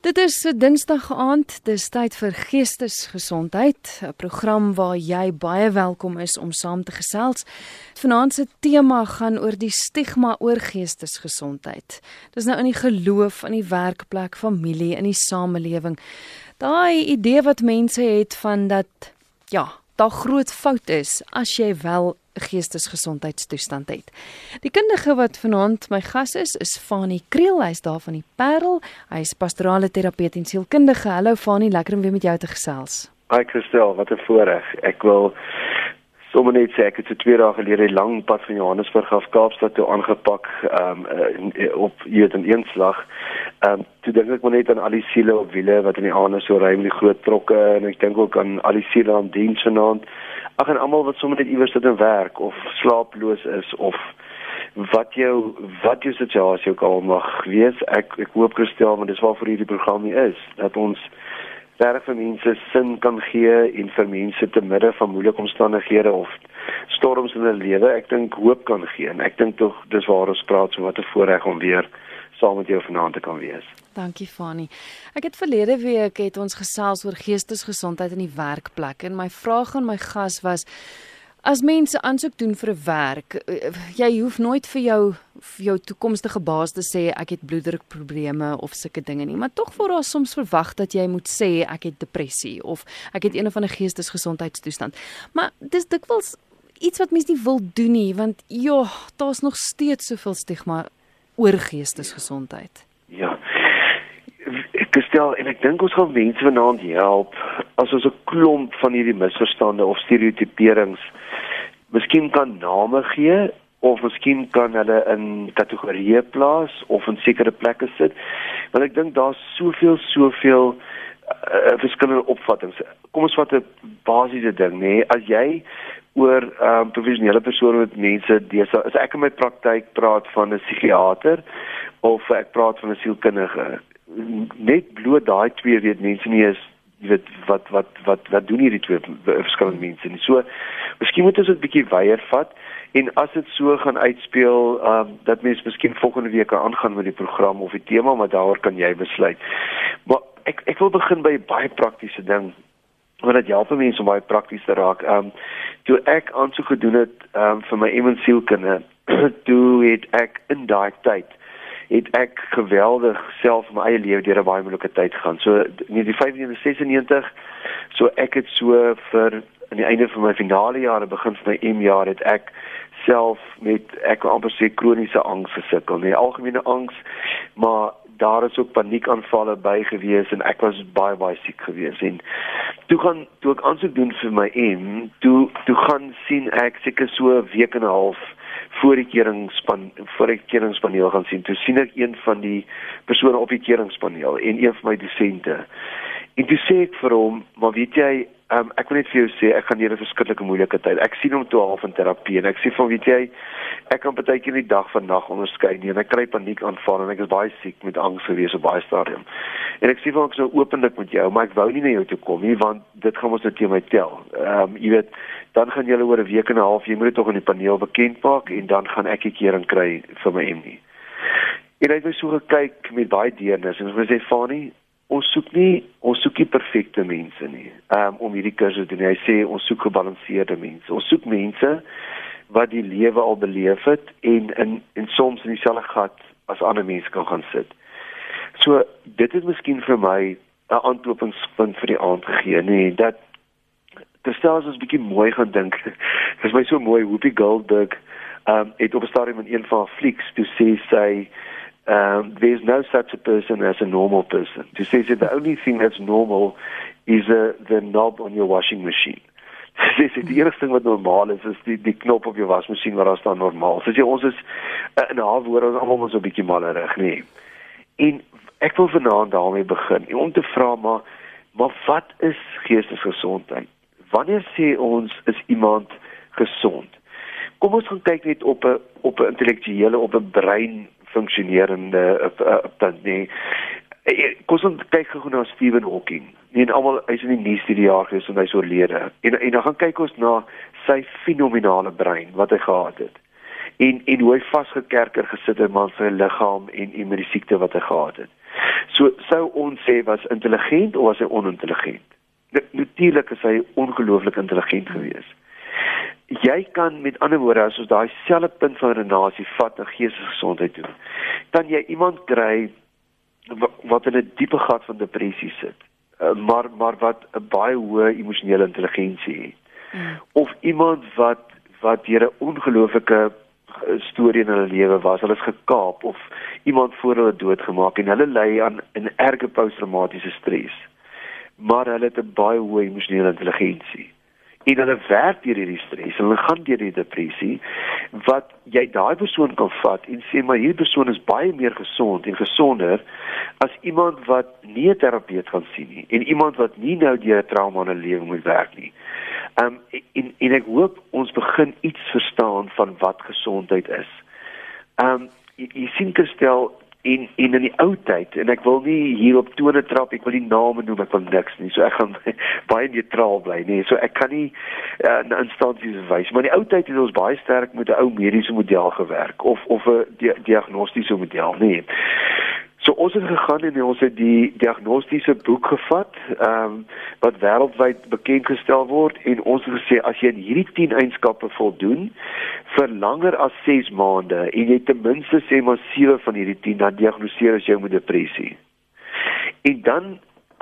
Dit is 'n Dinsdag aand, dis tyd vir Geestesgesondheid, 'n program waar jy baie welkom is om saam te gesels. Vanaand se tema gaan oor die stigma oor geestesgesondheid. Dis nou in die geloof, in die werkplek, familie, in die samelewing. Daai idee wat mense het van dat ja, daar groot fout is as jy wel geestesgesondheidstoestand het. Die kundige wat vanaand my gas is, is Fanie Kriel, hy's daar van die Parel. Hy's pastorale terapeut en sielkundige. Hallo Fanie, lekker om weer met jou te gesels. Hi Christel, wat 'n voorreg. Ek wil sommer net sê ek het se twee dae gelede 'n lang pad van Johannesburg af Kaapstad toe aangepak um, uh, op hier in een slag. Ehm um, toe dink ek maar net aan al die siele op wiele wat in die aande so ry met die groot trokke en ek dink ook aan al die siele aan diens vanaand ag en almal wat sommer net iewers sit en werk of slaaploos is of wat jou wat jou situasie ook al mag wees ek ek hoop Christel want dis waarvoor hierdie program hier is dat ons reg vir mense sin kan gee en vir mense te midde van moeilike omstandighede of storms in hulle lewe ek dink hoop kan gee en ek dink tog dis waar ons praat so wat 'n voorreg om weer saam met jou vanaand te kan wees. Dankie Fani. Ek het verlede week het ons gesels oor geestesgesondheid in die werkplek en my vraag aan my gas was as mense aansoek doen vir 'n werk, eh, jy hoef nooit vir jou vir jou toekomstige baas te sê ek het bloeddrukprobleme of sulke dinge nie, maar tog word daar soms verwag dat jy moet sê ek het depressie of ek het een of ander geestesgesondheidstoestand. Maar dis dikwels iets wat mense nie wil doen nie want ja, daar's nog steeds soveel stigma oor geestesgesondheid. Ja. Ek gestel en ek dink ons gaan mense vanaand help as ons 'n klomp van hierdie misverstande of stereotiperings miskien kan name gee of miskien kan hulle in kategorieë plaas of in sekere plekke sit. Want ek dink daar's soveel soveel uh, verskillende opvattinge. Kom ons vat 'n basiese ding, nê? Nee? As jy oor ehm um, professionele persone met mense dis as ek in my praktyk praat van 'n psigiater of ek praat van 'n sielkundige net bloot daai twee weet mense nie is jy weet wat wat wat wat doen hierdie twee verskillende mense nie so miskien moet ons dit bietjie weier vat en as dit so gaan uitspeel um, dat mense miskien volgende week aangaan met die program of die tema maar daaroor kan jy besluit maar ek ek wil begin by baie praktiese ding want dit help mense om baie prakties te raak. Ehm um, toe ek aansoek gedoen het ehm um, vir my emensielkinde, toe het ek in daai tyd het ek geweldig self my eie lewe deur 'n baie moeilike tyd gegaan. So in die 95 so ek het so vir aan die einde van my finale jare begin van my M jaar het ek self met ek amper sê kroniese angs gesukkel, nie algemene angs, maar daar is ook paniekaanvalle by gewees en ek was baie baie siek gewees en toe gaan toe ek aansoek doen vir my M toe toe gaan sien ek seker so 'n week en 'n half voor die keringspan voor die keringspaneel gaan sien toe sien ek een van die persone op die keringspaneel en een van my dosente en toe sê ek vir hom maar weet jy Um, ek wil net vir jou sê ek gaan hier 'n verskriklike moeilike tyd. Ek sien hom toe half in terapie en ek sê van weet jy, ek kan baie keer die dag van nag onderskei nie en ek kry paniek aanval en ek is baie siek met angs gewees op baie stadium. En ek sê van ek sou openlik met jou, maar ek wou nie na jou toe kom nie want dit gaan ons net teen my tel. Ehm um, jy weet, dan gaan julle oor 'n week en 'n half, jy moet dit tog in die paneel bekend maak en dan gaan ek 'n kering kry vir my MD. En hy het so gekyk met baie deernis en hy sê Fani, ons soek nie ons soek nie perfekte mense nie um, om hierdie kursus te doen. Hy sê ons soek gebalanseerde mense. Ons soek mense wat die lewe al beleef het en in en soms in dieselfde gat as ander mense kan gaan sit. So dit is miskien vir my 'n aanknopingspunt vir die aand gegee, nê, dat terstel as ons bietjie mooi gaan dink. Dit is my so mooi Whoopi Goldberg um het op 'n stadium in een van haar flieks toe sê sy um, there's no such a person as a normal person. To say that the only thing that's normal is uh, the knob on your washing machine. Dis die enigste ding wat normaal is is die die knop op jou wasmasjien wat daar staan normaal. So jy ons is uh, in haar woorde ons almal ons 'n bietjie mallerig, nê. En ek wil vanaand daarmee begin om te vra maar maar wat is geestesgesondheid? Wanneer sê ons is iemand gesond? Kom ons gaan kyk net op 'n op 'n intellektuele op 'n brein funksionerende dan nee kos ons kyk gou na Stephen Hawking. Nee, en almal hy's in die nuus hierdie jaar gewees en hy's oorlede. En en dan gaan kyk ons na sy fenominale brein wat hy gehad het. En en hoe hy vasgekerker gesit het in sy liggaam en en met die siekte wat hy gehad het. So sou ons sê was intelligent of was hy onintelligent? Natuurlik is hy ongelooflik intelligent geweest. Jy kan met ander woorde as ons daai selfde punt van redenasie vat na geestesgesondheid toe. Dan jy iemand kry wat in 'n diepe gat van depressie sit, eh, maar maar wat 'n baie hoë emosionele intelligensie het. Mm. Of iemand wat wat deur 'n ongelooflike storie in hulle lewe was, hulle is gekaap of iemand voor hulle doodgemaak en hulle ly aan 'n erge posttraumatiese stres. Maar hulle het 'n baie hoë emosionele intelligensie en hulle werk deur hierdie stres hulle gaan deur die depressie wat jy daai persoon kan vat en sê maar hierdie persoon is baie meer gesond en gesonder as iemand wat nie 'n terapeut gaan sien nie en iemand wat nie nou deur 'n trauma in 'n lewe moet werk nie. Um en en ek hoop ons begin iets verstaan van wat gesondheid is. Um jy, jy sien Christel in in in die ou tyd en ek wil nie hier op tone trap ek wil nie name noem ek wil niks nie. So ek gaan baie neutraal bly nee. So ek kan nie uh, na instansies wys maar in die ou tyd het ons baie sterk met 'n ou mediese model gewerk of of 'n di diagnostiese model nee So ons het gegaan en ons het die diagnostiese boek gevat, ehm um, wat wêreldwyd bekend gestel word en ons het gesê as jy hierdie 10 eienskappe voldoen vir langer as 6 maande en jy ten minste sê maar 7 van hierdie 10 dan diagnoseer as jy met depressie. En dan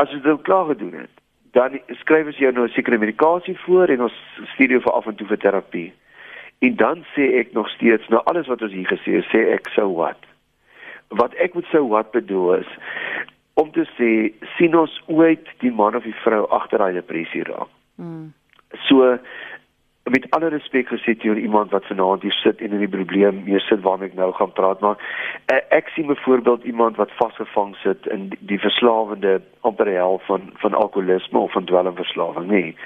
as jy dit klaar gedoen het, dan skryf ons jou nou 'n sekere medikasie voor en ons stuur jou vir af en toe vir terapie. En dan sê ek nog steeds nou alles wat ons hier gesê het, sê ek so wat wat ek moet sou wat bedoel is om te sê sien ons ooit die man of die vrou agter daai depressie raak. Mm. So met alle respek gesê teenoor iemand wat vanaand hier sit en in die probleem mee sit waarmee ek nou gaan praat maar uh, ek sien byvoorbeeld iemand wat vasgevang sit in die, die verslawende amper hel van van alkoholisme of van dwelmverslawing nê. Nee.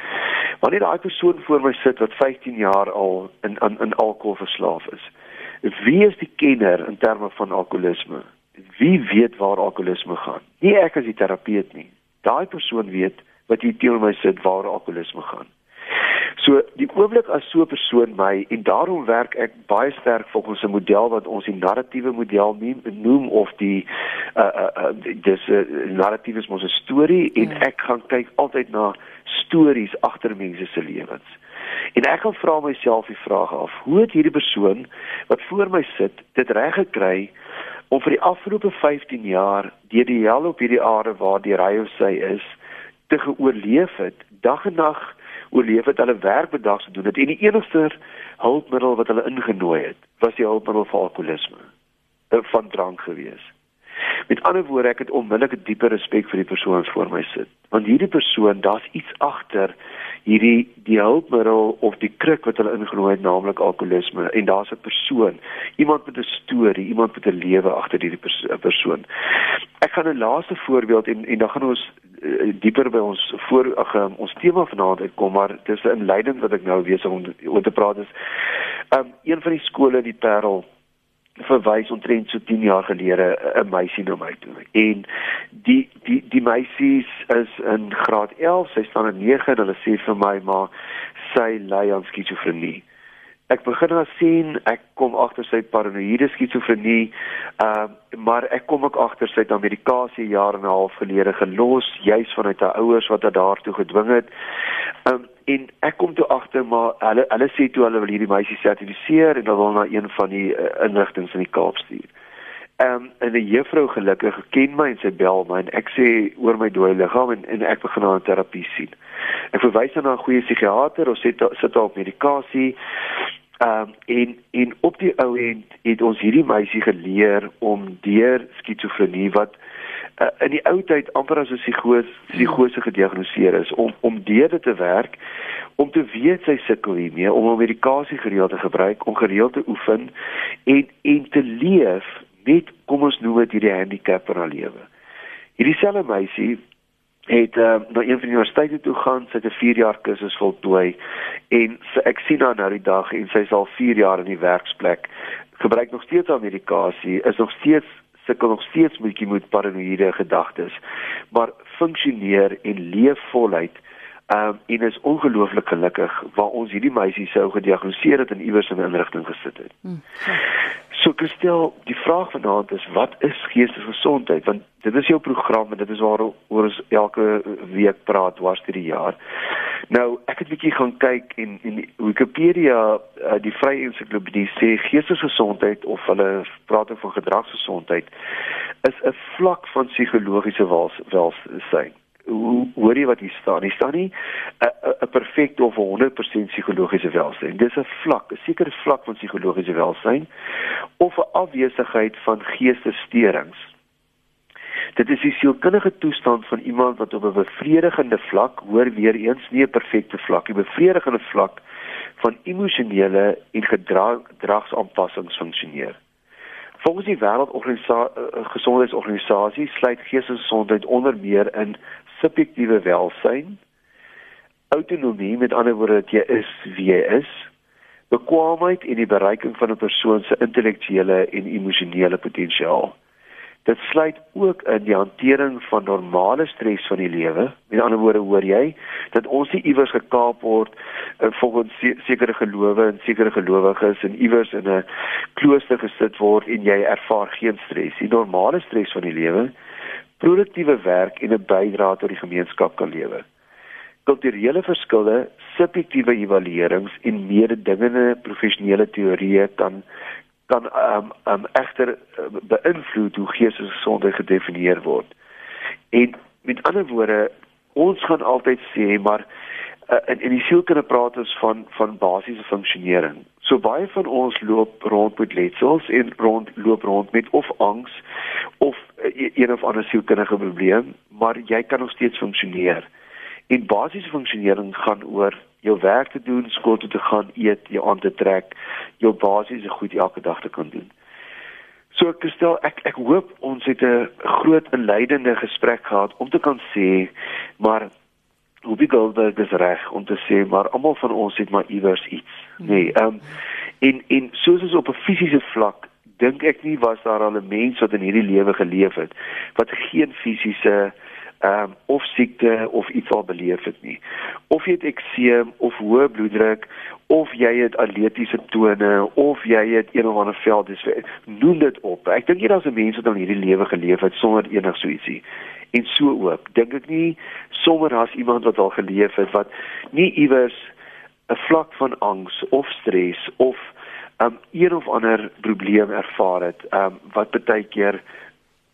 Wanneer daai persoon voor my sit wat 15 jaar al in in, in alkohol verslaaf is. Wie is die kenner in terme van alkoholisme? Wie weet waar alkoholisme gaan? Nie ek as die terapeut nie. Daai persoon weet wat hier teenoor my sit waar alkoholisme gaan. So die oomblik as so 'n persoon my en daarom werk ek baie sterk volgens 'n model wat ons die narratiewe model noem, of die uh uh, uh dis 'n uh, narratief is mos 'n storie en ja. ek gaan kyk altyd na stories agter mense se lewens. En ek gaan vra myself die vraag af: Hoe het hierdie persoon wat voor my sit dit reg gekry om vir die afgelope 15 jaar deur die hel op hierdie aarde waar die ry of sy is te geoorleef het, dag en nag oorleef het, hulle werk bedag te doen het en die enigste hulpmiddel wat hulle ingenooi het, was die hulpmiddel vir alkoholisme eh, van drank gewees. Met ander woorde, ek het onmiddellik 'n dieper respek vir die persoon voor my sit. Want hierdie persoon, daar's iets agter hierdie die hulpmiddel of die kruk wat hulle ingenooi het naamlik alkoholisme. En daar's 'n persoon iemand met 'n storie iemand met 'n lewe agter hierdie pers persoon. Ek gaan 'n laaste voorbeeld en en dan gaan ons uh, dieper by ons voor ag um, ons tema vanaand uitkom maar dis 'n inleiding wat ek nou besig om oor te praat is um, een van die skole in die Parel verwys omtrent so 10 jaar gelede 'n meisie na my toe. En die die die meisies is in graad 11, sy staan in 9 en hulle sê vir my maar sy ly aan skizofrenie. Ek begin dan sien ek kom agter sy paranoïde skizofrenie, ehm uh, maar ek kom ook agter sy het Amerikaanse jare en 'n half gelede gelos juis vanuit haar ouers wat haar daartoe gedwing het. Ehm um, en ek kom toe agter maar hulle hulle sê toe hulle wil hierdie meisie sertifiseer en dan wil na een van die uh, inrigtinge in die Kaap stuur. Ehm um, en 'n juffrou gelukkig geken my en sy bel my en ek sê oor my dooie liggaam en en ek begin aan terapie sien. Ek verwys dan na 'n goeie psigiater of sit sit op medikasie. Ehm um, en en op die ou end het ons hierdie meisie geleer om deur skizofrenie wat uh, in die ou tyd amper as 'n psigose psigose gediagnoseer is om om deur dit te werk om te weet sy sukkel hiermee om om medikasie gereeld te gebruik om gereeld te oefen en en te leef met kom ons noem dit hierdie handicap in haar lewe. Hierdie selfe meisie het uh, na een van die universiteite toe gaan, sy het 'n 4 jaar kursus voltooi en sy, ek sien haar nou die dag en sy is al 4 jaar in die werksplek. Gebruik nog steeds haar medikasie, is nog steeds sukkel nog steeds bietjie met paranoïde gedagtes, maar funksioneer en leef voluit. Ehm um, en is ongelooflik gelukkig waar ons hierdie meisie sou gediagnoseer het en iewers in 'n inrigting gesit het. Hmm. So Christel, die vraag vanaand is wat is geestesgesondheid? Want dit is jou program en dit is waaroor ons elke week praat dwars deur die jaar. Nou, ek het 'n bietjie gaan kyk en in Wikipedia, uh, die Vrye Ensiklopedie sê geestesgesondheid of hulle praat van gedragsgesondheid is 'n vlak van psigologiese welstand hoe hoor jy wat hier staan? Hier staan nie 'n perfekte of 100% psigologiese welstand. Dis 'n vlak, 'n sekere vlak van psigologiese welstand of 'n afwesigheid van geestessteurings. Dit is die sielkundige toestand van iemand wat op 'n bevredigende vlak, hoor weer eens nie 'n perfekte vlak, 'n bevredigende vlak van emosionele en gedragsaanpassings funksioneer. Volgens die Wêreldgesondheidsorganisasie sluit geestesgesondheid onder meer in subjektiewe welsyn, autonomie met ander woorde dat jy is wie jy is, bekwaamheid en die bereiking van 'n persoon se intellektuele en emosionele potensiaal. Dit sluit ook in die hantering van normale stres van die lewe. Met ander woorde hoor jy dat ons nie iewers gekaap word uh, volgens sekere gelowe en sekere gelowiges en iewers in 'n klooster gesit word en jy ervaar geen stres. Die normale stres van die lewe produktiewe werk en 'n bydrae tot die gemeenskap kan lewer. Kulturele verskille, subjektiewe evaluerings en mededingende professionele teorieë kan kan ehm um, ehm um, egter uh, beïnvloed hoe geestesgesondheid gedefinieer word. En met ander woorde, ons gaan altyd sê maar uh, in in die sielkunde praat ons van van basiese funksionering. So baie van ons loop rond met letsels en rond loop rond met of angs of uh, een of ander sielkundige probleem, maar jy kan nog steeds funksioneer. En basiese funksionering gaan oor jou werk te doen, skool toe te gaan, eet, jou aan te trek, jou basiese goed elke dag te kan doen. So ek stel ek ek hoop ons het 'n groot inleidende gesprek gehad om te kan sê maar hoe wie Goldberg is reg om te sê maar almal van ons het maar iewers iets. Nee, ehm um, en en soos ons op 'n fisiese vlak dink ek nie was daar al 'n mens wat in hierdie lewe geleef het wat geen fisiese ehm um, of siekte of iets al beleef het nie. Of jy het ekseem of hoë bloeddruk of jy het atletiese tone of jy het een of ander veld dis noem dit op. Ek dink jy daar's 'n mens wat in hierdie lewe geleef het sonder enig so ietsie en so ook dink ek nie sommer as iemand wat al geleef het wat nie iewers 'n vlak van angs of stres of um, een of ander probleem ervaar het um, wat baie keer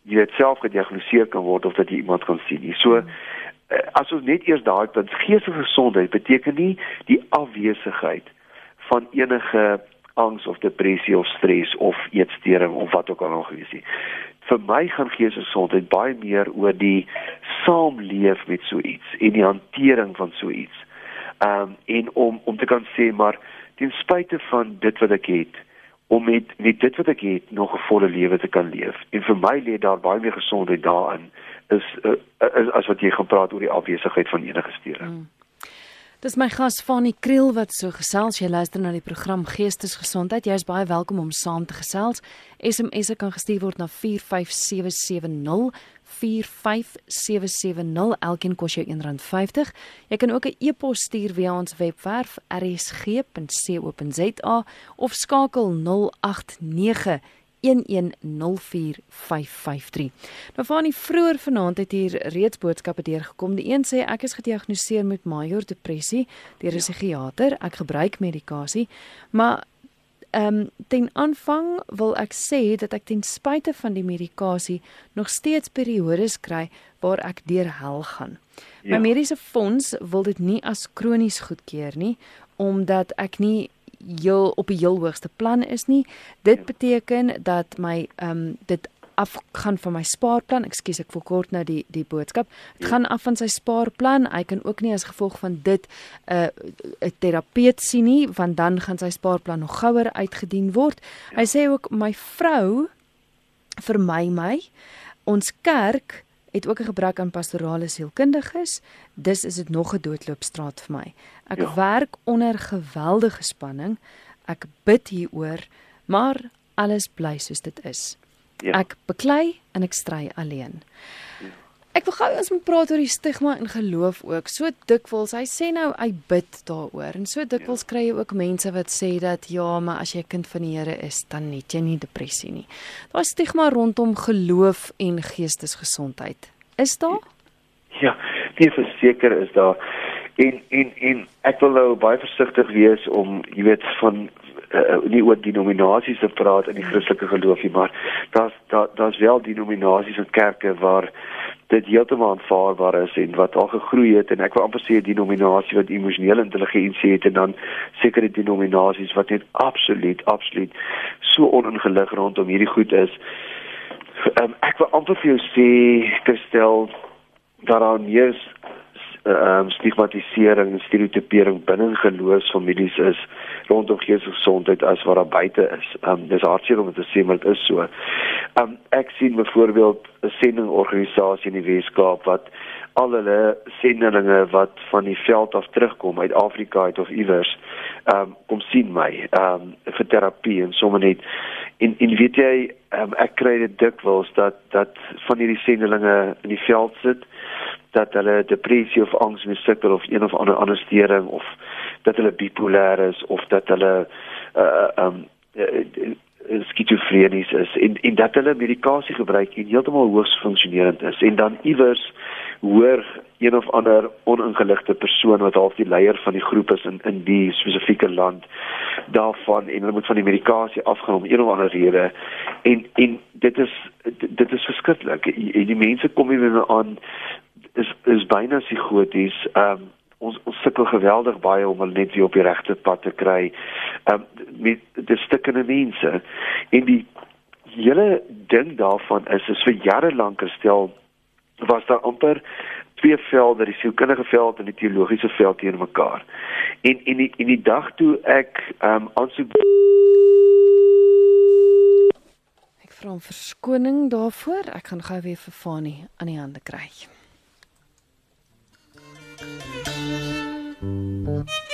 jy dit self gediagnoseer kan word of dat jy iemand kan sien nie. So uh, as ons net eers daai punt geestelike gesondheid beteken nie die afwesigheid van enige angs of depressie of stres of eetstoring of wat ook al nog wees nie vir my gaan geestesgesondheid baie meer oor die saamleef met so iets en die hantering van so iets. Ehm um, en om om te kan sê maar ten spyte van dit wat ek het om met met dit wat ek het nog 'n volle lewe te kan leef. En vir my lê daar baie meer gesondheid daarin is, uh, is as wat jy gaan praat oor die afwesigheid van enige steuring. Mm. Dis my gas Fanie Kriel wat so gesels. Jy luister na die program Geestesgesondheid. Jy is baie welkom om saam te gesels. SMS'e kan gestuur word na 45770. 45770 elkeen kos jou R1.50. Jy kan ook 'n e-pos stuur via ons webwerf rsg.co.za of skakel 089 0891104553. Nou van die vroeër vanaand het hier reeds boodskappe deurgekom. Die een sê ek is gediagnoseer met major depressie deur 'n ja. psigiater. Ek gebruik medikasie, maar ehm um, ten aanvang wil ek sê dat ek ten spyte van die medikasie nog steeds periodes kry waar ek deur hel gaan. Ja. My mediese fonds wil dit nie as kronies goedkeur nie omdat ek nie heel op die heel hoogste plan is nie. Dit beteken dat my ehm um, dit afgaan van my spaarplan. Ekskuus, ek verkort nou die die boodskap. Dit ja. gaan af van sy spaarplan. Hy kan ook nie as gevolg van dit 'n uh, 'n terapeut sien nie, want dan gaan sy spaarplan nog gouer uitgedien word. Ja. Hy sê ook my vrou vermy my. Ons kerk het ook 'n gebrek aan pastorale sielkundiges. Dus is dit nog 'n doodloopstraat vir my. Ek ja. werk onder geweldige spanning. Ek bid hieroor, maar alles bly soos dit is. Ja. Ek beklei en ek stry alleen. Ja. Ek wil gou ons moet praat oor die stigma in geloof ook. So dikwels, hy sê nou hy bid daaroor en so dikwels kry jy ook mense wat sê dat ja, maar as jy 'n kind van die Here is, dan het jy nie depressie nie. Daar is stigma rondom geloof en geestesgesondheid. Is daar? Ja, die verseker is daar. En en en ek wil nou baie versigtig wees om, jy weet, van uh, nie oor denominasies te praat in die Christelike geloof nie, maar daar's daar daar's wel denominasies en kerke waar dit heeltemal aanvaarbaar is en wat al gegroei het en ek wil amper sê 'n denominasie wat emosionele intelligensie het en dan sekere denominasies wat net absoluut absoluut so oningelig rondom hierdie goed is. Um, ek wil amper vir jou sê Christel dat daar meer um, stigmatisering en stereotipering binne geloofsfamilies is rondom geestesgesondheid as wat daar buite is. Um dis hartseer om te sê maar dit is so. Um ek sien byvoorbeeld 'n sendingorganisasie in die Weskaap wat al hulle sendelinge wat van die veld af terugkom uit Afrika uit of iewers um kom sien my um vir terapie en sommer net en en weet jy um, ek kry dit dikwels dat dat van hierdie sendelinge in die veld sit dat hulle depressie of angs mee sukkel of een of ander ander stering of dat hulle bipolêr is of dat hulle uh um uh, skizofrenies is en en dat hulle medikasie gebruik en heeltemal hoogs funksionerend is en dan iewers hoor een of ander oningeligte persoon wat half die leier van die groep is in in die spesifieke land daarvan en hulle moet van die medikasie afgaan om een of ander rede en en dit is dit is verskriklik die mense kom hier aan is is byna psigoties. Ehm um, ons ons sukkel geweldig baie om hulle net weer op die regte pad te kry. Ehm um, met die stukkende mense en die hele ding daarvan is is vir jare lank gestel was daar amper twee velde, die sielkundige veld en die teologiese veld teenoor mekaar. En en die en die dag toe ek ehm um, aansoek Ek vra om verskoning daarvoor. Ek gaan gou weer vir Fani aan die hande kry. Ai,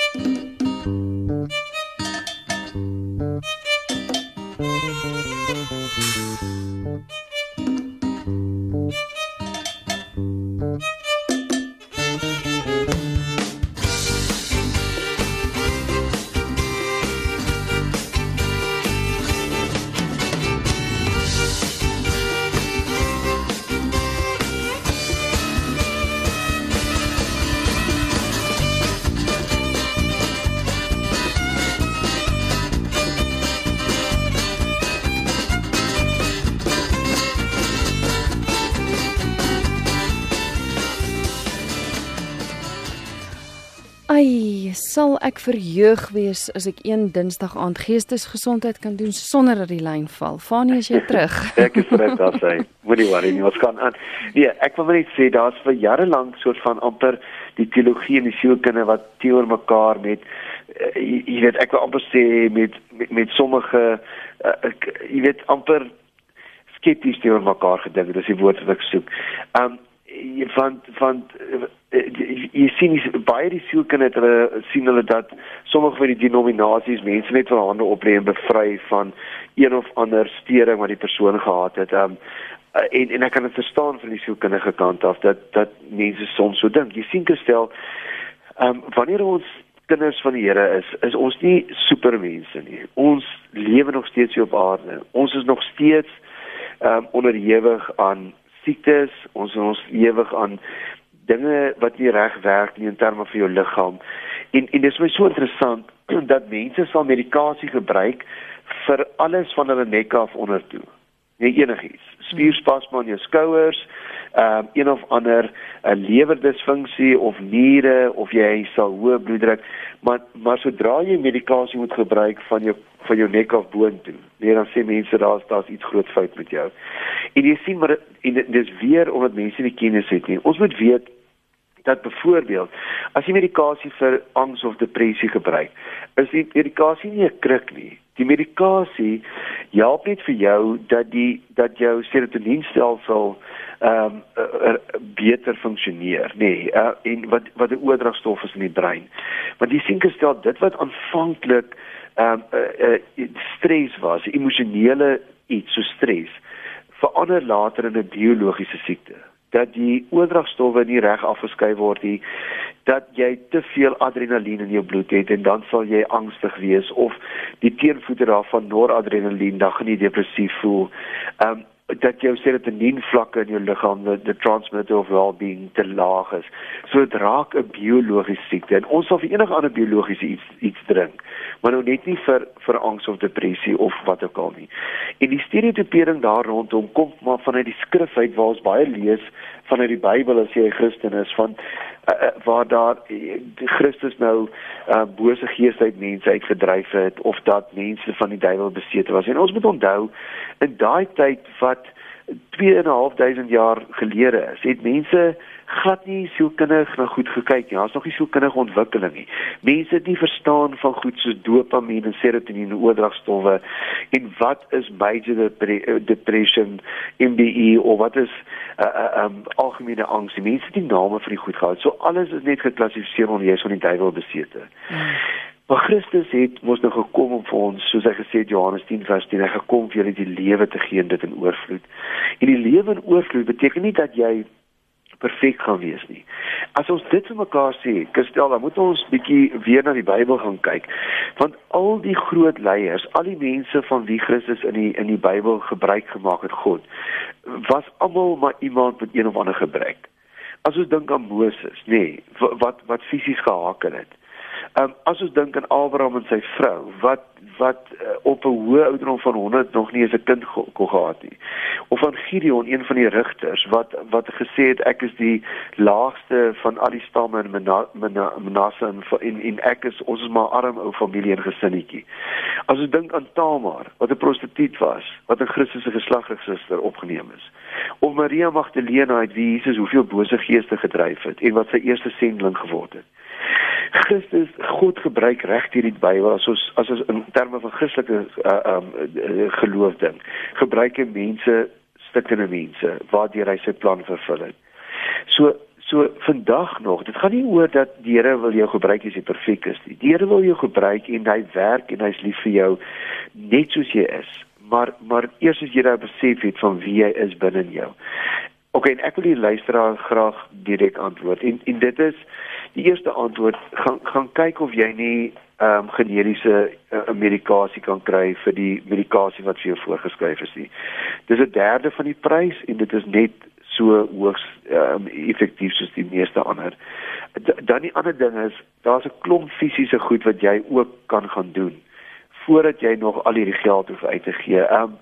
sal ek verheug wees as ek een Dinsdag aand geestesgesondheid kan doen sonder dat die lyn val. Fanie, as jy terug. ek is terug daar sê. Moenie worry nie, ons gaan aan. Nee, ek wil net sê daar's vir jare lank soort van amper die teologie en die sielkunde wat teenoor mekaar met uh, jy, jy weet ek wil amper sê met met, met sommige uh, ek, jy weet amper skepties teenoor mekaar gedink. Dis die woord wat ek soek. Um van van jy, jy sien jy, baie die sielkinders hulle sien hulle dat sommige van die denominasies mense net van hande oplê en bevry van een of ander stering wat die persoon gehad het. Um en en ek kan dit verstaan van die sielkundige kant af dat dat mense soms so dink. Jy sien gestel um wanneer ons kinders van die Here is, is ons nie supermense nie. Ons lewe nog steeds hier op aarde. Ons is nog steeds um onderhewig aan siektes, ons ons ewig aan dinge wat nie reg werk nie in terme van jou liggaam. En en dit is my so interessant dat mense sal medikasie gebruik vir alles van hulle nek af onder toe. Nie enigiets. Spierspasme in jou skouers, ehm um, een of ander 'n uh, lewerdisfunksie of niere of jy sal hoë bloeddruk, maar maar sodra jy medikasie moet gebruik van jou van jou nek af boontoe, nee dan sê mense daar's daar's iets groot fout met jou. En jy sien maar en dit is weer omdat mense nie kennis het nie. Ons moet weet dat byvoorbeeld as jy medikasie vir angs of depressie gebruik, is die medikasie nie 'n kruk nie. Die medikasie help net vir jou dat die dat jou serotonienstelsel ehm um, uh, beter funksioneer, nê. Nee, uh, en wat wat 'n oordragstof is in die brein. Want jy sien gestel dit wat aanvanklik ehm um, uh, uh, stres was, emosionele iets so stres verander later in 'n biologiese siekte dat die oordragstowwe nie reg afgeskei word nie dat jy te veel adrenalien in jou bloed het en dan sal jy angstig wees of die teenvoeter daarvan noradrenalien dan gaan jy depressief voel. Ehm um, dat jou serotonien vlakke in jou liggaam the, the transmitter of well-being te laag is. So dit raak 'n biologiese siekte en ons sal vir enige ander biologiese iets iets drink, maar nou net nie vir vir angs of depressie of wat ook al nie. En die stereotipering daar rondom kom maar vanuit die skrif uit waar ons baie lees vanuit die Bybel as jy 'n Christen is van uh, uh, waar daar uh, Christus nou uh, bose geeste uit mense uitgedryf het of dat mense van die duiwel besete was. En ons moet onthou in daai tyd wat 2.500 jaar gelede is, het mense glad nie sielkundig na goed gekyk nie. Daar's nog nie sielkundige ontwikkeling nie. Mense het nie verstaan van goed soos dopamien en serotonien en oordragstowwe en wat is major depression, MDE of wat is uh, uh, um, algemene angs. Mense het nie name vir die goed gehad. So alles is net geklassifiseer onder is van die duiwel besete. Hmm. Maar Christus het mos nou gekom om vir ons, soos hy gesê het Johannes 10 vers 10, hy gekom vir julle die lewe te gee en dit in oorvloed. En die lewe in oorvloed beteken nie dat jy perfek gaan wees nie. As ons dit vir mekaar sê, Christel, dan moet ons bietjie weer na die Bybel gaan kyk. Want al die groot leiers, al die mense van wie Christus in die in die Bybel gebruik gemaak het God, was almal maar iemand met een of ander gebrek. As ons dink aan Moses, nê, nee, wat wat fisies gehakel het. Um, as ons dink aan Abraham en sy vrou wat wat uh, op 'n hoë ouderdom van 100 nog nie eens 'n kind ge kon gehad nie. Of aan Gideon, een van die rigters wat wat gesê het ek is die laagste van al die stamme in Manasse en in in ek is ons is maar arm ou familie en gesinnetjie. As ons dink aan Tamar wat 'n prostituut was, wat 'n Christelike geslagssuster opgeneem is. Of Maria Magdalena uit wie Jesus hoeveel bose geeste gedryf het en wat sy eerste sending geword het. Christus God gebruik reg hier die Bybel as ons as ons in terme van Christelike uh, um geloof ding. Gebruik hy mense stukkende mense waardeur hy sy plan vervul het. So so vandag nog, dit gaan nie oor dat die Here wil jou gebruik as jy perfek is nie. Die Here wil jou gebruik en hy werk en hy's lief vir jou net soos jy is. Maar maar eers as jy daai besef het van wie jy is binne jou. OK, en ek wil die luisteraar graag direk antwoord. En en dit is die eerste antwoord gaan gaan kyk of jy nie ehm um, generiese uh, medikasie kan kry vir die medikasie wat vir jou voorgeskryf is nie. Dis 'n derde van die prys en dit is net so hoogs ehm um, effektief soos die meeste ander. D dan die ander ding is daar's 'n klomp fisiese goed wat jy ook kan gaan doen voordat jy nog al hierdie geld hoef uit te gee. Ehm um,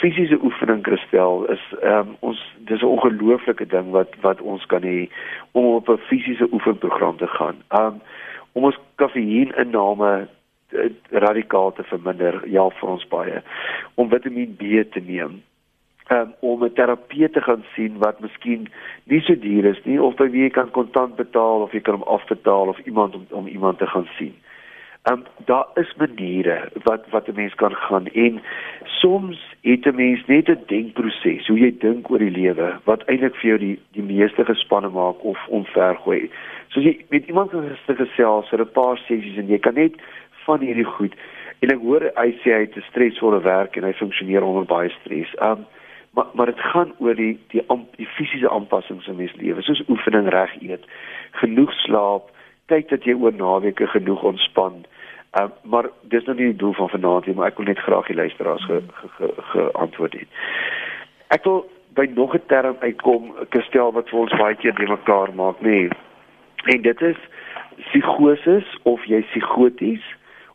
fisiese oefening kristel is ehm um, ons dis 'n ongelooflike ding wat wat ons kan hê om op 'n fisiese oefenprogram te gaan. Ehm um, om ons kafeïninname eh, radikaal te verminder, ja vir ons baie. Om Vitamiin B te neem. Um, om 'n terapeut te gaan sien wat miskien nie so duur is nie of by wie jy kan kontant betaal of jy kan hom afbetaal of iemand om om iemand te gaan sien. Ehm um, daar is maniere wat wat 'n mens kan gaan en soms het 'n mens net 'n denkproses hoe jy dink oor die lewe wat eintlik vir jou die die meeste gespanne maak of omvergooi. Soos jy met iemand kan gesels vir 'n paar sessies en jy kan net van hierdie goed en ek hoor hy sê hy het 'n stresvolle werk en hy funksioneer onder baie stres. Ehm um, maar maar dit gaan oor die die die fisiese aanpassings in mens lewe soos oefening reg eet, genoeg slaap kyk dat jy oor naweke genoeg ontspan. Uh, maar dis nou nie die doel van vanaand nie, maar ek wil net graag die luisteraars geantwoord ge, ge, het. Ek wil by nog 'n term uitkom, 'n kastel wat vir ons baie keer die mekaar maak, nê. Nee. En dit is psigoses of jy psigoties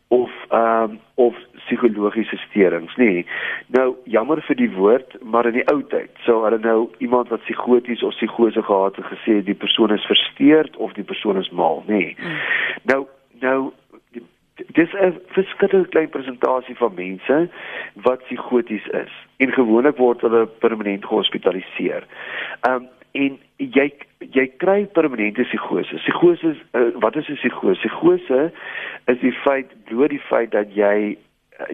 of ehm um, of psigologiese steurings, nê. Nee. Nou jammer vir die woord, maar in die ou tyd sou hulle nou iemand wat psigoties of psigose gehad het gesê die persoon is versteurd of die persoon is mal, nê. Nee. Mm. Nou nou dis 'n verskillende klein presentasie van mense wat psigoties is en gewoonlik word hulle permanent gehospitaliseer. Ehm um, en jy jy kry permanente psigose. Psigose is uh, wat is 'n psigose? Psigose is die feit bloot die feit dat jy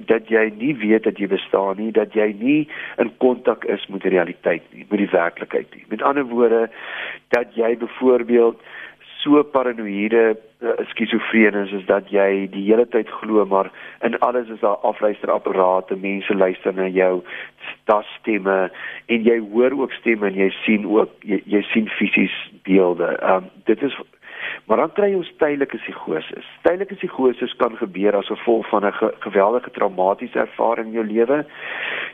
dat jy nie weet dat jy bestaan nie, dat jy nie in kontak is met die realiteit nie, met die werklikheid nie. Met ander woorde dat jy byvoorbeeld so paranoïde uh, skizofreen is is dat jy die hele tyd glo maar in alles is daar afluisterapparate, mense luister na jou, daar stemme en jy hoor ook stemme en jy sien ook jy, jy sien fisies beelde. Um dit is Maar dan kry ons tydelike psigose. Tydelike psigose kan gebeur as gevolg van 'n ge geweldige traumatiese ervaring in jou lewe.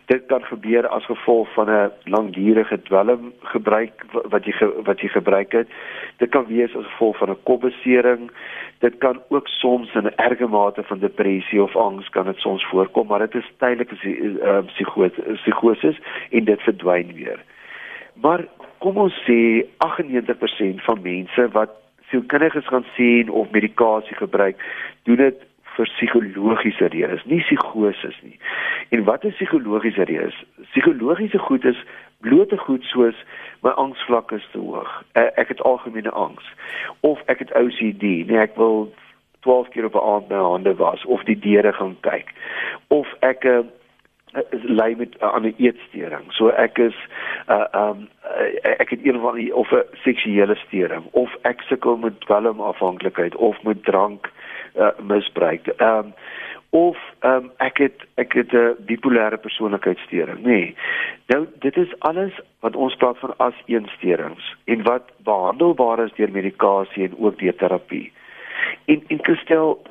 Dit kan gebeur as gevolg van 'n langdurige dwelm gebruik wat jy ge wat jy gebruik het. Dit kan wees as gevolg van 'n kopbesering. Dit kan ook soms in 'n erge mate van depressie of angs kan dit soms voorkom, maar dit is tydelike uh, psigose psigose en dit verdwyn weer. Maar kom ons sê 98% van mense wat sielkundiges gaan sien of medikasie gebruik, doen dit vir psigologiese redes, nie psigoses nie. En wat is psigologiese redes? Psigologiese goed is blote goed soos my angsvlak is te hoog. Eh, ek het algemene angs of ek het OCD, nee ek wil 12 keer op 'n aand my hande was of die deure gaan kyk of ek is ly met uh, aan 'n eetstoring. So ek is uh um uh, ek het een van die of 'n seksuele storing of ek sukkel met dwelmafhanklikheid of met drank uh misbruik. Um of um ek het ek het 'n bipolêre persoonlikheidsstoring, nê. Nee. Nou dit is alles wat ons praat van as eensteurings en wat behandelbaar is deur medikasie en ook deur terapie. En en Christel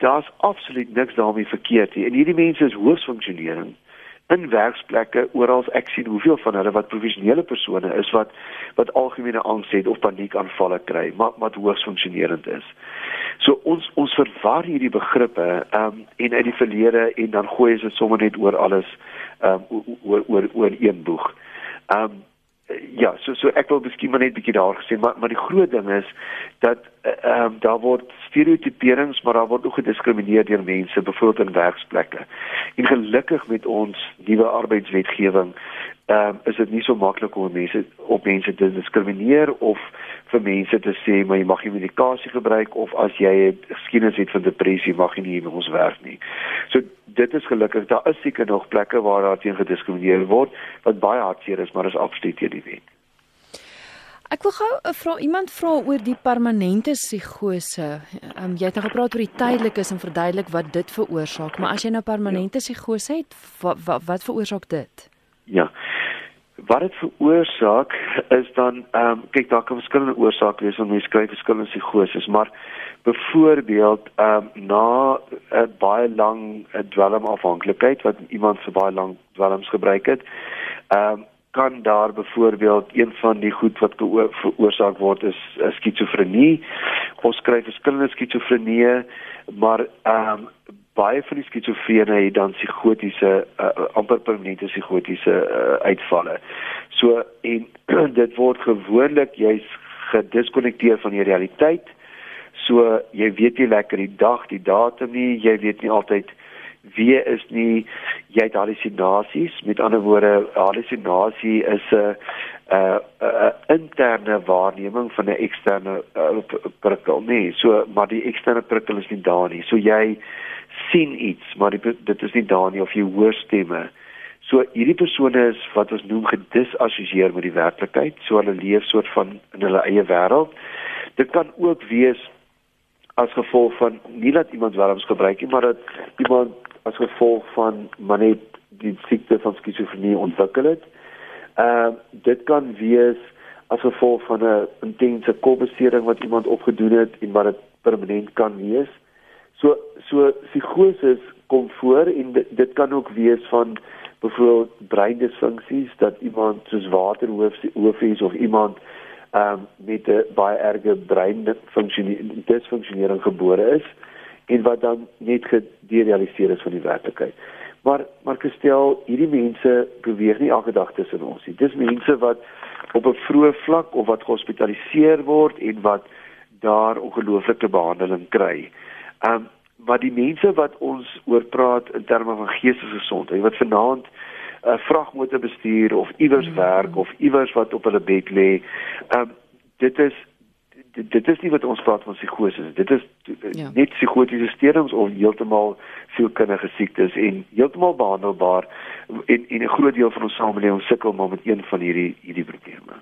daar's absoluut niks daarmee verkeerd nie. En hierdie mense is hoogs funksionerend in werksplekke oral ek sien hoeveel van hulle wat professionele persone is wat wat algemene angs het of paniekaanvalle kry maar wat hoogs funksionerend is. So ons ons verwar hierdie begrippe ehm um, en uit die verlede en dan gooi ons dit sommer net oor alles ehm um, oor oor oor een boeg. Ehm um, ja, so so ek wil miskien maar net bietjie daar gesê, maar maar die groot ding is dat eh, ehm um, daar word stereotyperings, maar daar word ook gediskrimineer deur mense, byvoorbeeld in werksplekke. En gelukkig met ons nuwe arbeidswetgewing ehm um, is dit nie so maklik om mense op mense te diskrimineer of vir mense te sê maar jy mag nie medikasie gebruik of as jy 'n geskiedenis het van depressie mag jy nie by ons werk nie. So dit is gelukkig daar is seker nog plekke waar daar teen gediskrimineer word wat baie hartseer is, maar is absoluut teen die wet. Ek wil gou 'n eh, vraag iemand vra oor die permanente psigose. Um, jy het nou gepraat oor die tydelikes en verduidelik wat dit veroorsaak, maar as jy nou permanente psigose het, wat wat, wat veroorsaak dit? Ja wat dit veroorsaak is dan ehm um, kyk daar kan verskillende oorsake wees wanneer jy skryf verskillende psigoses maar byvoorbeeld ehm um, na 'n baie lang dwelmafhanklikheid wat iemand vir baie lank dwelms gebruik het ehm um, kan daar byvoorbeeld een van die goed wat veroorsaak word is skizofrenie. Ons skryf verskillende skizofrenie maar ehm um, baie van die skizofrene het dan psigotiese uh, amper permanente psigotiese uh, uitvalle. So en dit word gewoonlik jy's gediskonnekteer van die realiteit. So jy weet nie lekker die dag, die datum nie, jy weet nie altyd wie is nie jy het halusinasies met ander woorde halusinasie is 'n 'n 'n interne waarneming van 'n eksterne uh, prikkel nee so maar die eksterne prikkel is nie daar nie so jy sien iets, maar die, dit is nie daar nie of jy hoor stemme. So hierdie persone is wat ons noem gedisassosieer met die werklikheid, so hulle leef soort van in hulle eie wêreld. Dit kan ook wees as gevolg van nie dat iemand welms gebruik nie, maar dat iemand as gevolg van maar net die siekte van skizofrenie ontwikkel het. Ehm uh, dit kan wees as gevolg van 'n intense kopbesering wat iemand opgedoen het en wat dit permanent kan wees. So so psigoses kom voor en dit, dit kan ook wees van byvoorbeeld breindisfunksies dat iemand soos waterhoof is of iemand ehm um, met 'n baie erge breindisfunksionering gebore is en wat dan net gederealiseer is van die werklikheid. Maar maar gestel hierdie mense beweeg nie elke dag tussen ons nie. Dis mense wat op 'n vroeë vlak of wat gehospitaliseer word en wat daar ongelooflike behandeling kry. Ehm um, wat die mense wat ons oor praat in terme van geestesgesondheid, wat vanaand 'n uh, vragmotor bestuur of iewers mm werk of iewers wat op hulle bed lê, ehm um, dit is dit, dit is nie wat ons praat van psigose. Dit is ja. net psigotiese steurings of heeltemal sielkundige siektes en heeltemal behandelbaar en en 'n groot deel van ons samelewing sukkel maar met een van hierdie hierdie probleme.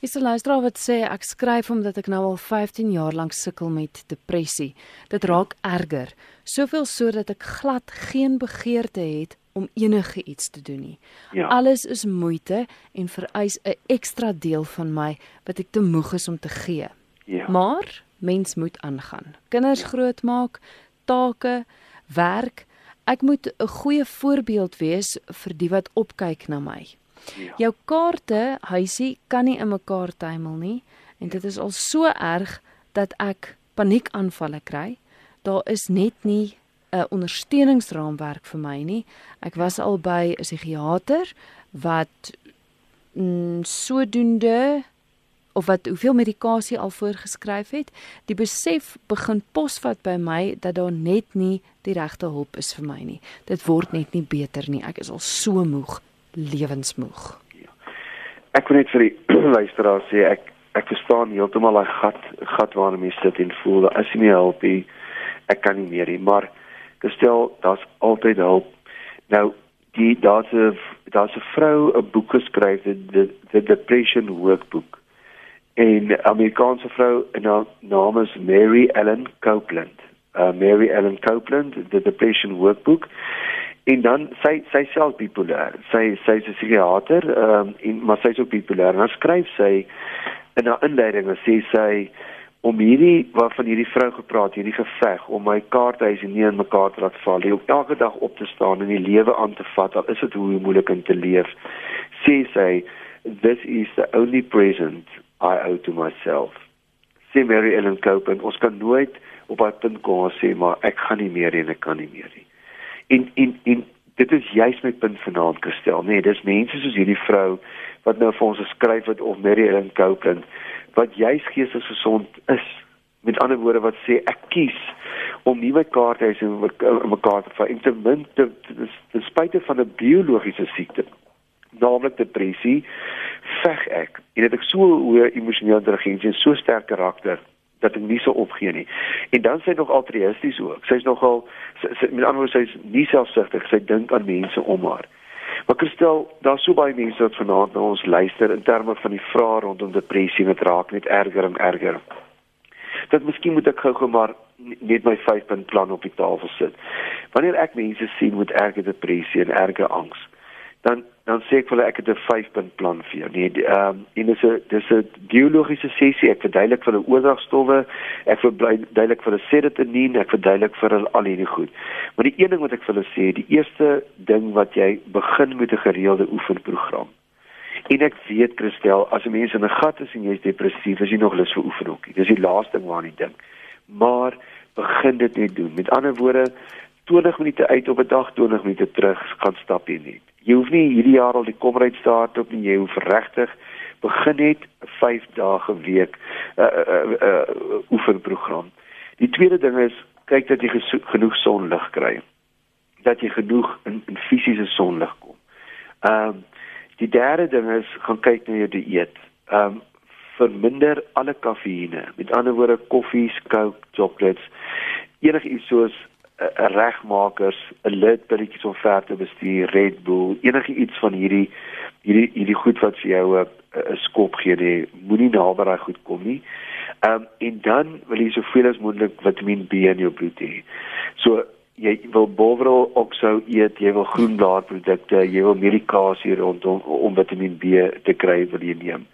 Is 'n luisteraar wat sê ek skryf omdat ek nou al 15 jaar lank sukkel met depressie. Dit raak erger, soveel so dat ek glad geen begeerte het om enige iets te doen nie. Ja. Alles is moeite en vereis 'n ekstra deel van my wat ek te moeg is om te gee. Ja. Maar mens moet aangaan. Kinders ja. grootmaak, take, werk. Ek moet 'n goeie voorbeeld wees vir die wat opkyk na my. Ja. Jou kaarte, huisie, kan nie in mekaar tuimel nie en dit is al so erg dat ek paniekaanvalle kry. Daar is net nie 'n ondersteuningsraamwerk vir my nie. Ek was al by 'n psigiater wat mm, sodoende of wat hoeveel medikasie al voorgeskryf het. Die besef begin posvat by my dat daar net nie die regte hulp is vir my nie. Dit word net nie beter nie. Ek is al so moeg, lewensmoeg. Ja. Ek wil net vir die luisteraars sê ek ek verstaan heeltemal daai gat gat waarin jy sit en voel as jy nie help nie, ek kan nie meer nie, maar gestel daar's altyd hulp. Nou die daar's 'n daar's 'n vrou 'n boek geskryf die the depression workbook. 'n Amerikaanse vrou en haar naam is Mary Ellen Copeland. Uh Mary Ellen Copeland, the depression workbook. En dan sy sy self bipolêr. Sy sy's 'n psigiater, ehm um, maar sy's ook bipolêr. En dan skryf sy in haar inleiding sê sy om hierdie waarvan hierdie vrou gepraat, hierdie geveg om my kaarthuis nie in mekaar te laat val, om elke dag op te staan en die lewe aan te vat, al is dit hoe moeilik om te leef. Sê sy, this is the only present I owe to myself. Sê Mary Ellen Cope en ons kan nooit op haar punt kom sê maar ek gaan nie meer en ek kan nie meer nie. En en en dit is juist my punt vanaand gestel. Nee, dis mense soos hierdie vrou wat nou vir ons geskryf het of Mary Ellen Cope wat juis geestesgesond is. Met ander woorde wat sê ek kies om nie my kaarthuis in mekaar te vat en ten minste ten spyte van 'n biologiese siekte naamlik depressie veg ek en dit ek so hoë emosionele intelligensie en so sterk karakter dat ek nie so opgee nie. En dan sê hy nog altruïsties ook. Sy's nogal sy, sy, met ander woorde sy's nie selfsugtig. Sy dink aan mense om haar. Maar Christel, daar's so baie mense wat vanaand na ons luister in terme van die vrae rondom depressie wat raak net erger en erger. Dat miskien moet ek gou-gou maar net my 5-punt plan op die tafel sit. Wanneer ek mense sien met erge depressie en erge angs, dan dan sê ek vir hulle ek het 'n 5 punt plan vir jou. Nee, ehm um, en dis 'n dis 'n biologiese sessie. Ek verduidelik vir hulle oordragstowwe, ek verduidelik vir hulle serotonien, ek verduidelik vir hulle al hierdie goed. Maar die een ding wat ek vir hulle sê, die eerste ding wat jy begin met 'n gereelde oefenprogram. En ek weet Christel, as 'n mens in 'n gat is en jy's depressief, is jy nog lus vir oefenhokkie. Dis die laaste ding waaraan jy dink. Maar begin dit net doen. Met ander woorde, 20 minute uit op 'n dag, 20 minute terug gaan stap jy net. Jy hoef nie hierdie jaar al die komryd start op nie, jy hoef regtig begin net 5 dae 'n week 'n uh, uh, uh, uh, oefenprogram. Die tweede ding is kyk dat jy genoeg sonlig kry. Dat jy genoeg in, in fisiese sonlig kom. Ehm um, die derde ding is gaan kyk na jou dieet. Ehm um, verminder alle kafeïne. Met ander woorde koffie, coke, chocolates, enigiets soos regmakers, 'n lid billetjies om ver te bestuur, Red Bull, enige iets van hierdie hierdie hierdie goed wat vir jou 'n skop gee, nee, moenie naby daai goed kom nie. Ehm um, en dan wil jy soveel as moontlik Vitamiin B in jou bloed hê. So jy wil bovrol oksou eet, jy wil groenblaarprodukte, jy wil medikasie rondom om Vitamiin B te kry wat jy neem.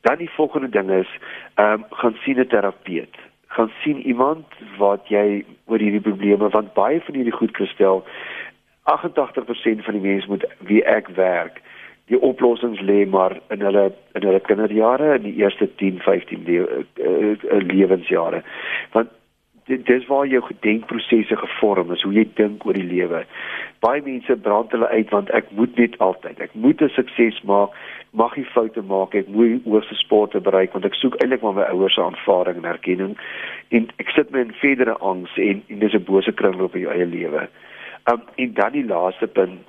Dan die volgende ding is, ehm um, gaan sien 'n terapeut gaan sien iemand wat jy oor hierdie probleme want baie van hierdie goed gestel 88% van die mense moet wie ek werk die oplossings lê maar in hulle in hulle kinderjare in die eerste 10 15 le uh, uh, lewensjare. Want dit dis waar jou gedenkprosesse gevorm is hoe jy dink oor die lewe baie mense brand hulle uit want ek moet net altyd ek moet 'n sukses maak mag nie foute maak ek moet hoogste sporte bereik want ek soek eintlik maar my ouers se aanvaarding en erkenning en ek sit my in verdere angs en en dis 'n bose kringloop in jou eie lewe. Um en dan die laaste punt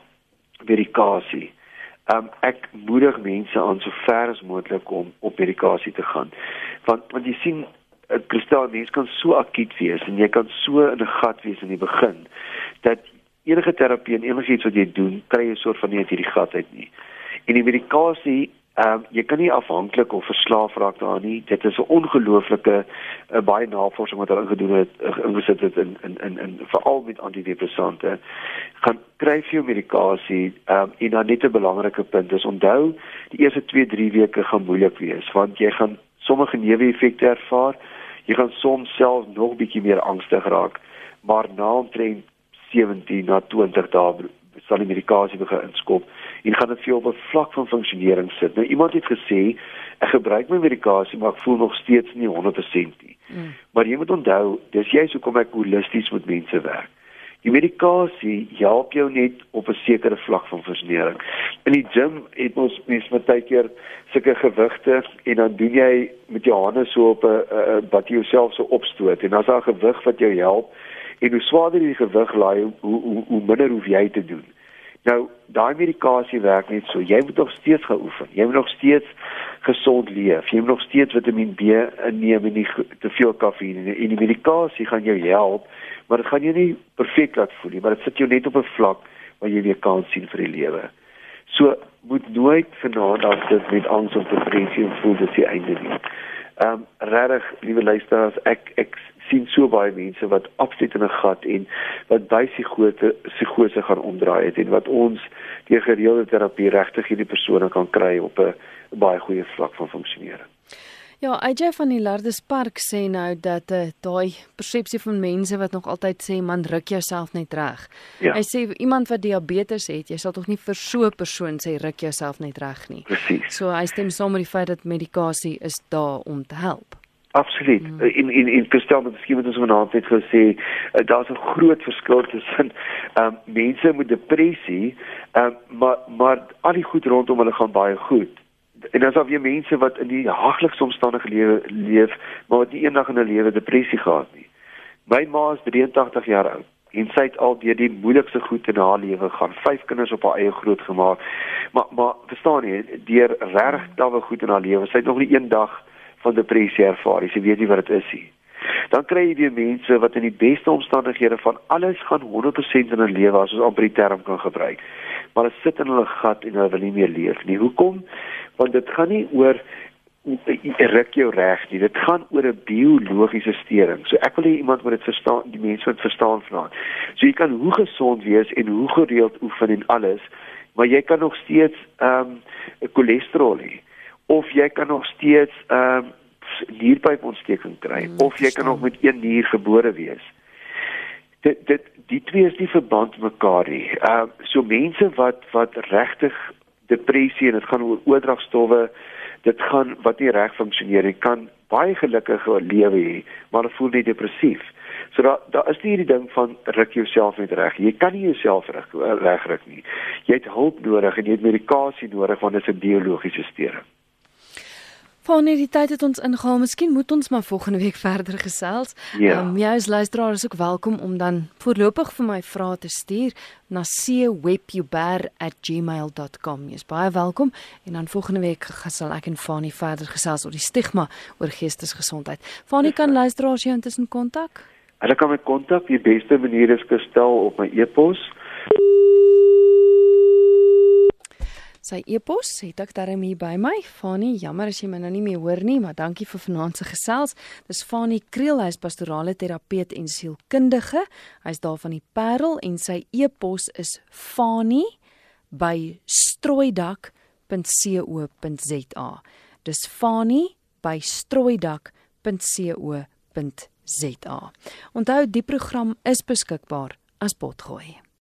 medikasie. Um ek moedig mense aan so ver as moontlik om op medikasie te gaan. Want want jy sien 'n kristal mens kan so akuut wees en jy kan so in 'n gat wees in die begin dat enige terapie en enigiets wat jy doen, kry jy 'n soort van nie uit hierdie gat uit nie. En die medikasie Ehm um, jy kan nie afhanklik of verslaaf raak daaraan nie. Dit is 'n ongelooflike uh, baie navorsing wat hulle gedoen het, uh, ingesit het in in in in veral met antidepressante. Gaan kry vir jou medikasie. Ehm um, en dan net 'n belangrike punt is onthou, die eerste 2-3 weke gaan moeilik wees want jy gaan sommige neeweffekte ervaar. Jy gaan soms self nog bietjie meer angstig raak, maar na omtrent 17 na 20 dae sal die medikasie begin inskop en gaan dit vir jou op 'n vlak van funksionering sit. Nou iemand het gesê ek gebruik my medikasie maar ek voel nog steeds nie 100% nie. Mm. Maar jy moet onthou, dis juist hoekom ek holisties met mense werk. Die medikasie help jou net op 'n sekere vlak van funksionering. In die gym het ons mens met baie keer sulke gewigte en dan doen jy met jou hande so op 'n wat jy jouself so opstoot en dan is daar 'n gewig wat jou help en hoe swaarder die gewig laai, hoe hoe hoe minder hoef jy te doen. Nou, daai medikasie werk net so. Jy moet nog steeds oefen. Jy moet nog steeds gesond leef. Jy moet nog steeds Vitamiin B inneem en nie te veel kafeïne nie. En die medikasie gaan jou help, maar dit gaan jou nie perfek laat voel nie, maar dit sit jou net op 'n vlak waar jy weer kan sien vir die lewe. So moet nooit vanaand af sit met angs of depressie voel dis die einde nie. Ehm um, regtig, liewe luisteraars, ek ek sien so baie mense wat absoluut in 'n gat en wat by psigose psigose gaan omdraai het en wat ons deur gereelde terapie regtig hierdie persone kan kry op 'n baie goeie vlak van funksionering. Ja, AJ van die Lardes Park sê nou dat uh, daai persepsie van mense wat nog altyd sê man ruk jouself net reg. Ja. Hy sê iemand wat diabetes het, jy sal tog nie vir so 'n persoon sê ruk jouself net reg nie. Presies. So hy stem saam met die feit dat medikasie is daar om te help. Absoluut. Mm. In in in verstel met miskien wat ons vanaand het gesê, uh, daar's 'n groot verskil tussen ehm um, mense met depressie, ehm um, maar maar al die goed rondom hulle gaan baie goed. En dan daar weer mense wat in die haglikste omstandighede lewe leef, maar wat nie eendag in hulle lewe depressie gehad nie. My ma is 83 jaar oud en sy het al deur die moeilikste goed in haar lewe gaan. Vyf kinders op haar eie grootgemaak. Maar maar verstaan jy, deur regtig tawe goed in haar lewe, sy het nog nie eendag van depressie ervaar. Jy weet nie wat dit is nie. Dan kry jy weer mense wat in die beste omstandighede van alles gaan 100% in hulle lewe as ons amper die term kan gebruik. Maar hulle sit in hulle gat en hulle wil nie meer leef nie. Hoekom? Want dit gaan nie oor ruk jou reg nie. Dit gaan oor 'n biologiese steuring. So ek wil hê iemand moet dit verstaan, die mense moet verstaan vanaand. So jy kan hoe gesond wees en hoe gereeld oefen en alles, maar jy kan nog steeds ehm um, cholesterol hê of jy kan nog steeds ehm uh, nierpypontsteking kry mm, of jy kan nog met een nier gebore wees. Dit dit die twee is nie verband mekaar nie. Ehm uh, so mense wat wat regtig depressie en dit gaan oor oordragstowwe, dit gaan wat nie reg funksioneer nie, kan baie gelukkige lewe hê, maar hulle voel net depressief. So daar daar is nie hierdie ding van ruk jouself net reg. Jy kan nie jouself reg regruk nie. Jy het hulp nodig en jy het medikasie nodig want dit is 'n biologiese steuring. Van hierdie tyd het ons ingehaal. Miskien moet ons maar volgende week verder gesels. Ja. Um, jy as luisteraar is ook welkom om dan voorlopig vir my vrae te stuur na cwebjuber@gmail.com. Jy's baie welkom en dan volgende week sal ek en Fani verder gesels oor die stigma oor geestesgesondheid. Fani kan luisteraars jou intussen kontak? Hulle kan my kontak. Die beste manier is gestel op my e-pos. Sy e-pos het ek darem hier by my. Fani, jammer as jy my nou nie meer hoor nie, maar dankie vir vanaand se gesels. Dis Fani Kriel, hy's pastorale terapeut en sielkundige. Hy's daar van die Parel en sy e-pos is fani@strooidak.co.za. Dis fani@strooidak.co.za. Onthou, die program is beskikbaar as potgooi.